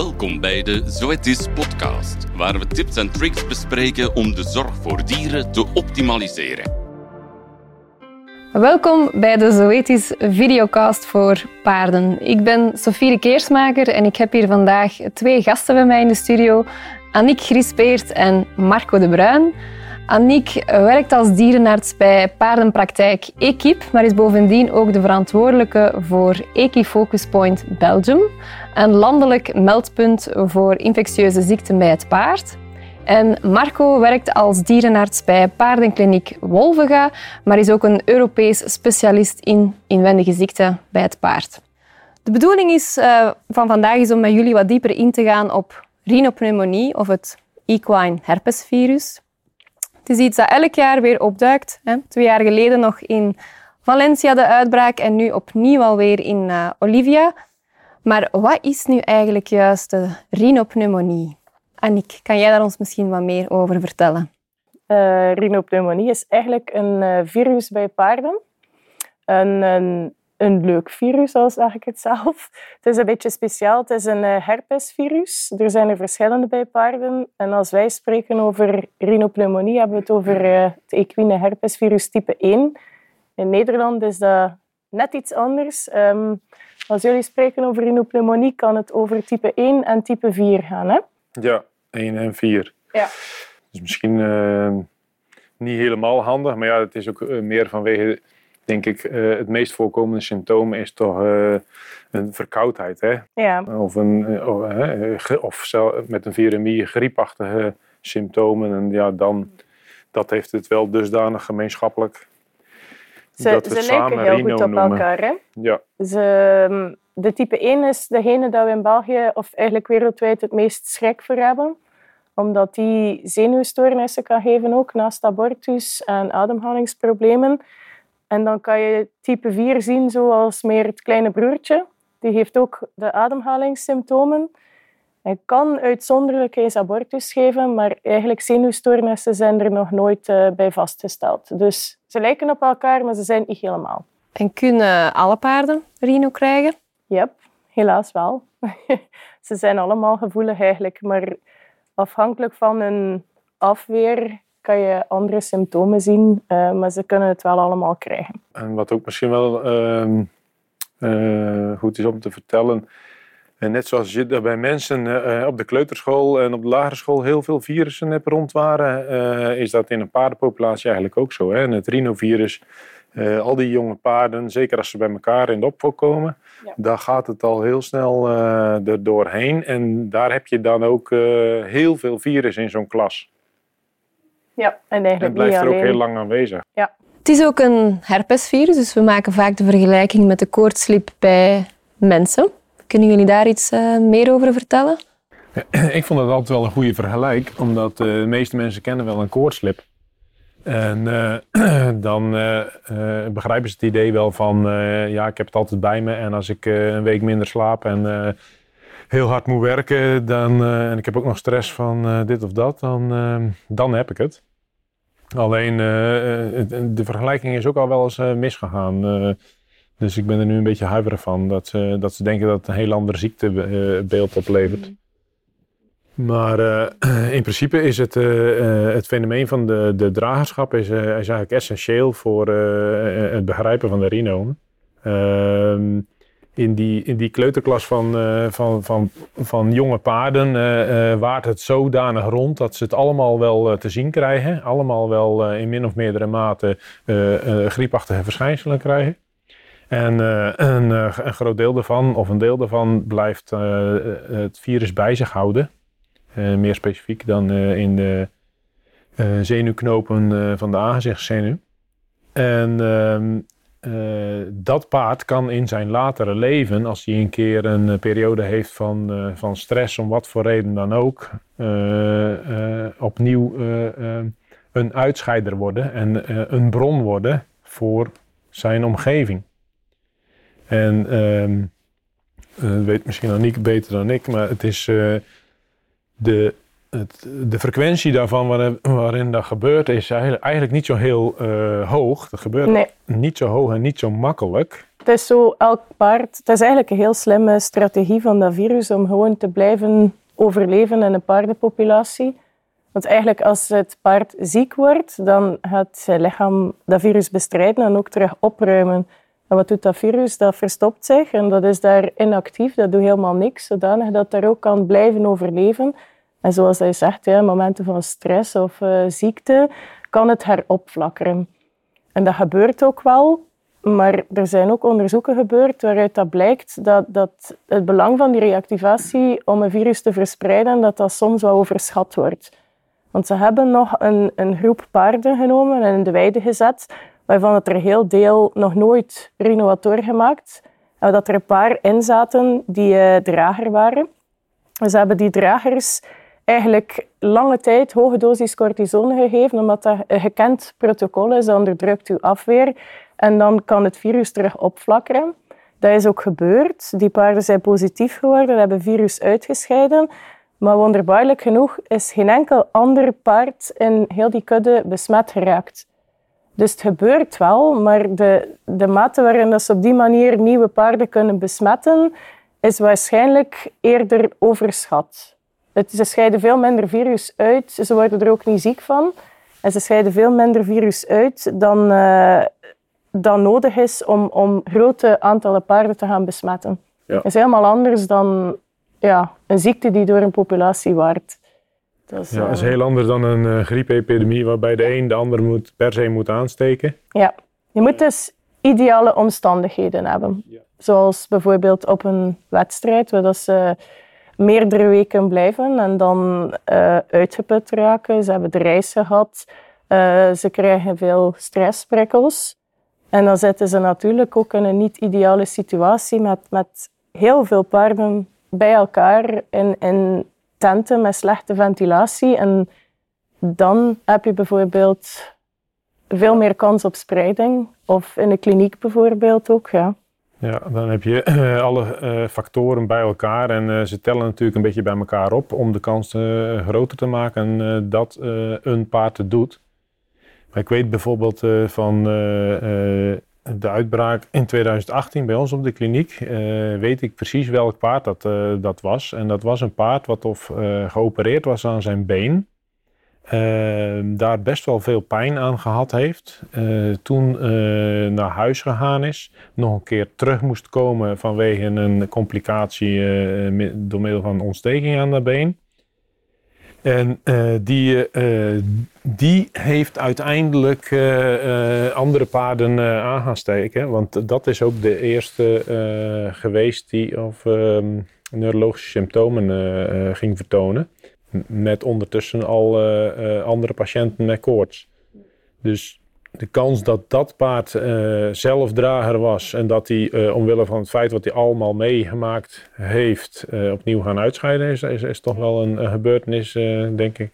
Welkom bij de Zoetis podcast, waar we tips en tricks bespreken om de zorg voor dieren te optimaliseren. Welkom bij de Zoetis videocast voor paarden. Ik ben Sofie Keersmaker en ik heb hier vandaag twee gasten bij mij in de studio. Annick Grispeert en Marco de Bruin. Annick werkt als dierenarts bij paardenpraktijk Equip, maar is bovendien ook de verantwoordelijke voor Equifocus Point Belgium, een landelijk meldpunt voor infectieuze ziekten bij het paard. En Marco werkt als dierenarts bij paardenkliniek Wolvega, maar is ook een Europees specialist in inwendige ziekten bij het paard. De bedoeling is, uh, van vandaag is om met jullie wat dieper in te gaan op rhinopneumonie of het equine herpesvirus. Het is iets dat elk jaar weer opduikt. Hè. Twee jaar geleden nog in Valencia de uitbraak en nu opnieuw alweer in uh, Olivia. Maar wat is nu eigenlijk juist de rhinopneumonie? Annick, kan jij daar ons misschien wat meer over vertellen? Uh, rhinopneumonie is eigenlijk een uh, virus bij paarden. Een, een een leuk virus, al zeg ik het zelf. Het is een beetje speciaal. Het is een eh, herpesvirus. Er zijn er verschillende bij paarden. En als wij spreken over rhinopneumonie, hebben we het over eh, het equine herpesvirus type 1. In Nederland is dat net iets anders. Ehm, als jullie spreken over rhinopneumonie, kan het over type 1 en type 4 gaan. Hè? Ja, 1 en 4. Ja. Dus misschien uh, niet helemaal handig, maar ja, het is ook meer vanwege denk ik, uh, het meest voorkomende symptoom is toch uh, een verkoudheid. Hè? Ja. Of, een, uh, of met een viremie griepachtige symptomen. En ja, dan, dat heeft het wel dusdanig gemeenschappelijk. Ze, dat we ze lijken heel goed op elkaar. Hè? Ja. Ze, ehm, de type 1 is degene dat we in België, of eigenlijk wereldwijd, het meest schrik voor hebben omdat die zenuwstoornissen kan geven ook, naast abortus en ademhalingsproblemen. En dan kan je type 4 zien zoals meer het kleine broertje. Die heeft ook de ademhalingssymptomen. Hij kan uitzonderlijk eens abortus geven, maar eigenlijk zenuwstoornissen zijn er nog nooit uh, bij vastgesteld. Dus ze lijken op elkaar, maar ze zijn niet helemaal. En kunnen alle paarden rhino krijgen? Yep, helaas wel. ze zijn allemaal gevoelig eigenlijk, maar afhankelijk van hun afweer kan je andere symptomen zien, uh, maar ze kunnen het wel allemaal krijgen. En wat ook misschien wel uh, uh, goed is om te vertellen, en net zoals je bij mensen op de kleuterschool en op de lagere school heel veel virussen hebt rondwaren, is dat in een paardenpopulatie eigenlijk ook zo. Hè? En het rhinovirus, al die jonge paarden, zeker als ze bij elkaar in de opvolk komen, ja. daar gaat het al heel snel er doorheen. En daar heb je dan ook heel veel virus in zo'n klas. Ja, en eigenlijk en blijft er ook heel lang aanwezig. Ja. Het is ook een herpesvirus, dus we maken vaak de vergelijking met de koortslip bij mensen. Kunnen jullie daar iets uh, meer over vertellen? Ik vond dat altijd wel een goede vergelijk, omdat uh, de meeste mensen kennen wel een koortslip. En uh, dan begrijpen ze het idee wel van, ja, ik heb het altijd bij me en als ik een week minder slaap en heel hard moet werken dan, en ik heb ook nog stress van dit of dat, dan, dan heb ik het. Alleen uh, de vergelijking is ook al wel eens uh, misgegaan. Dus ik ben er nu een beetje huiverig van dat, ze, dat ze denken dat het een heel ander ziektebeeld oplevert. Mm. Maar in principe is het, het fenomeen van de, de dragerschap is, is eigenlijk essentieel voor het begrijpen van de rhino. In die, in die kleuterklas van, uh, van, van, van jonge paarden uh, uh, waart het zodanig rond dat ze het allemaal wel te zien krijgen. Allemaal wel in min of meerdere mate griepachtige verschijnselen krijgen. En een, een, groot deel daarvan, of een deel daarvan, blijft het virus bij zich houden. meer specifiek dan in de zenuwknopen van de aangezichtszenuw. En ehm, uh, dat paard kan in zijn latere leven, als hij een keer een uh, periode heeft van, uh, van stress, om wat voor reden dan ook, opnieuw een uitscheider worden en een bron worden voor zijn omgeving. En dat weet misschien Aniek beter dan ik, maar het is de het, de frequentie daarvan waarin, waarin dat gebeurt is eigenlijk, niet zo heel uh, hoog. Dat gebeurt Nee. niet zo hoog en niet zo makkelijk. Het is zo, elk paard... Het is eigenlijk een heel slimme strategie van dat virus om gewoon te blijven overleven in een paardenpopulatie. Want eigenlijk als het paard ziek wordt, dan gaat zijn lichaam dat virus bestrijden en ook terug opruimen. En wat doet dat virus? Dat verstopt zich en dat is daar inactief. Dat doet helemaal niks, zodanig dat het daar ook kan blijven overleven. En zoals hij zegt, momenten van stress of uh, ziekte kan het heropflakkeren. En dat gebeurt ook wel, maar er zijn ook onderzoeken gebeurd waaruit dat blijkt dat, dat het belang van die reactivatie om een virus te verspreiden, dat dat soms wel overschat wordt. Want ze hebben nog een, een groep paarden genomen en in de weide gezet, waarvan het er heel deel nog nooit renovator gemaakt. En dat er een paar in zaten die uh, drager waren. Ze hebben die dragers eigenlijk lange tijd hoge dosis cortisone gegeven, omdat dat een gekend protocol is. Dat onderdrukt uw afweer en dan kan het virus terug opflakkeren. Dat is ook gebeurd. Die paarden zijn positief geworden, hebben virus uitgescheiden. Maar wonderbaarlijk genoeg is geen enkel ander paard in heel die kudde besmet geraakt. Dus het gebeurt wel, maar de, de mate waarin dat ze op die manier nieuwe paarden kunnen besmetten, is waarschijnlijk eerder overschat. Het, ze scheiden veel minder virus uit, ze worden er ook niet ziek van. En ze scheiden veel minder virus uit dan, uh, dan nodig is om, om grote aantallen paarden te gaan besmetten. Ja. Dat is helemaal anders dan ja, een ziekte die door een populatie waart. Dat is, Ja, dat is eh, heel anders dan een uh, griepepidemie waarbij de een de ander moet, per se moet aansteken. Ja, je moet dus ideale omstandigheden hebben. Ja. Zoals bijvoorbeeld op een wedstrijd, waar dat ze meerdere weken blijven en dan uh, uitgeput raken. Ze hebben de reis gehad, uh, ze krijgen veel stressprikkels. En dan zitten ze natuurlijk ook in een niet-ideale situatie met, met heel veel paarden bij elkaar in, in tenten met slechte ventilatie. En dan heb je bijvoorbeeld veel meer kans op spreiding. Of in de kliniek bijvoorbeeld ook, ja. Ja, dan heb je uh, alle uh, factoren bij elkaar en uh, ze tellen natuurlijk een beetje bij elkaar op om de kans groter te maken dat een paard het doet. Maar ik weet bijvoorbeeld van de uitbraak in 2018 bij ons op de kliniek, weet ik precies welk paard dat, dat was. En dat was een paard wat of geopereerd was aan zijn been. Uh, daar best wel veel pijn aan gehad heeft. Uh, toen uh, naar huis gegaan is. Nog een keer terug moest komen vanwege een complicatie door middel van ontsteking aan de been. En die, die heeft uiteindelijk andere paarden aan gaan steken. Want dat is ook de eerste geweest die of, neurologische symptomen ging vertonen met ondertussen al uh, uh, andere patiënten met koorts. Dus de kans dat dat paard uh, zelf drager was en dat hij omwille van het feit wat hij allemaal meegemaakt heeft opnieuw gaan uitscheiden is, is, is toch wel een, een gebeurtenis, denk ik.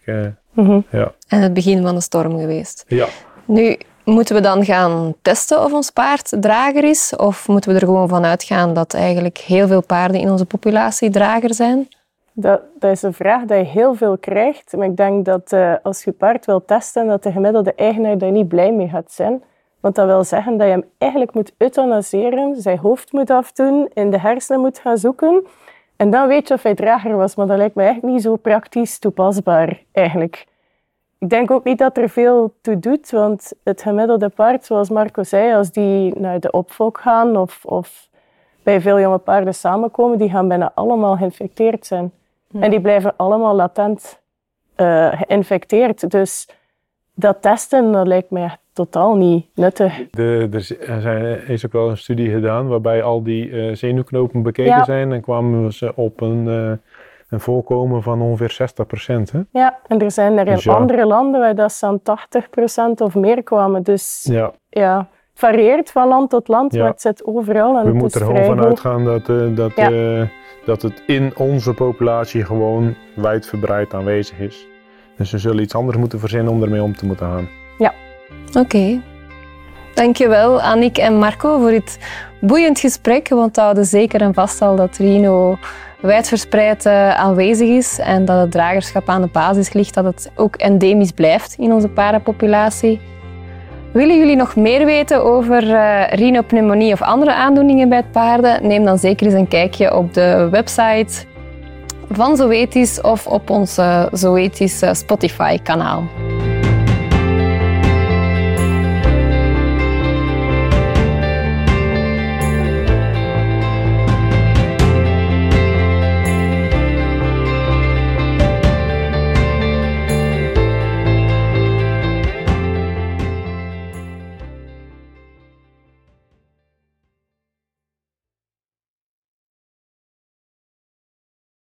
Mhm. ja. En het begin van de storm geweest. ja. Nu, moeten we dan gaan testen of ons paard drager is? Of moeten we er gewoon van uitgaan dat eigenlijk heel veel paarden in onze populatie drager zijn? Dat, is een vraag die je heel veel krijgt. Maar ik denk dat uh, als je paard wil testen, dat de gemiddelde eigenaar daar niet blij mee gaat zijn. Want dat wil zeggen dat je hem eigenlijk moet euthanaseren, zijn hoofd moet afdoen, in de hersenen moet gaan zoeken. En dan weet je of hij drager was. Maar dat lijkt me echt niet zo praktisch toepasbaar, eigenlijk. Ik denk ook niet dat er veel toe doet, want het gemiddelde paard, zoals Marco zei, als die naar de opvolk gaan of, of bij veel jonge paarden samenkomen, die gaan bijna allemaal geïnfecteerd zijn. En die blijven allemaal latent uh, geïnfecteerd. Dus dat testen, dat lijkt mij totaal niet nuttig. De, er zijn, is ook wel een studie gedaan waarbij al die uh, zenuwknopen bekeken Ja. zijn. En kwamen ze op een, uh, een voorkomen van ongeveer 60 procent. Ja, en er zijn er in Dus ja. andere landen waar dat ze aan 80% of meer kwamen. Dus Ja, ja, het varieert van land tot land, maar het zit overal. En we moeten er gewoon van uitgaan dat, eh, dat, eh, dat het in onze populatie gewoon wijdverbreid aanwezig is. Dus we zullen iets anders moeten verzinnen om ermee om te moeten gaan. Oké. Dankjewel, Annick en Marco, voor dit boeiend gesprek. We onthouden zeker en vast al dat Rino wijdverspreid uh, aanwezig is en dat het dragerschap aan de basis ligt, dat het ook endemisch blijft in onze paardenpopulatie. Willen jullie nog meer weten over uh, rhinopneumonie of andere aandoeningen bij het paarden? Neem dan zeker eens een kijkje op de website van Zoetis of op ons Zoetis Spotify-kanaal.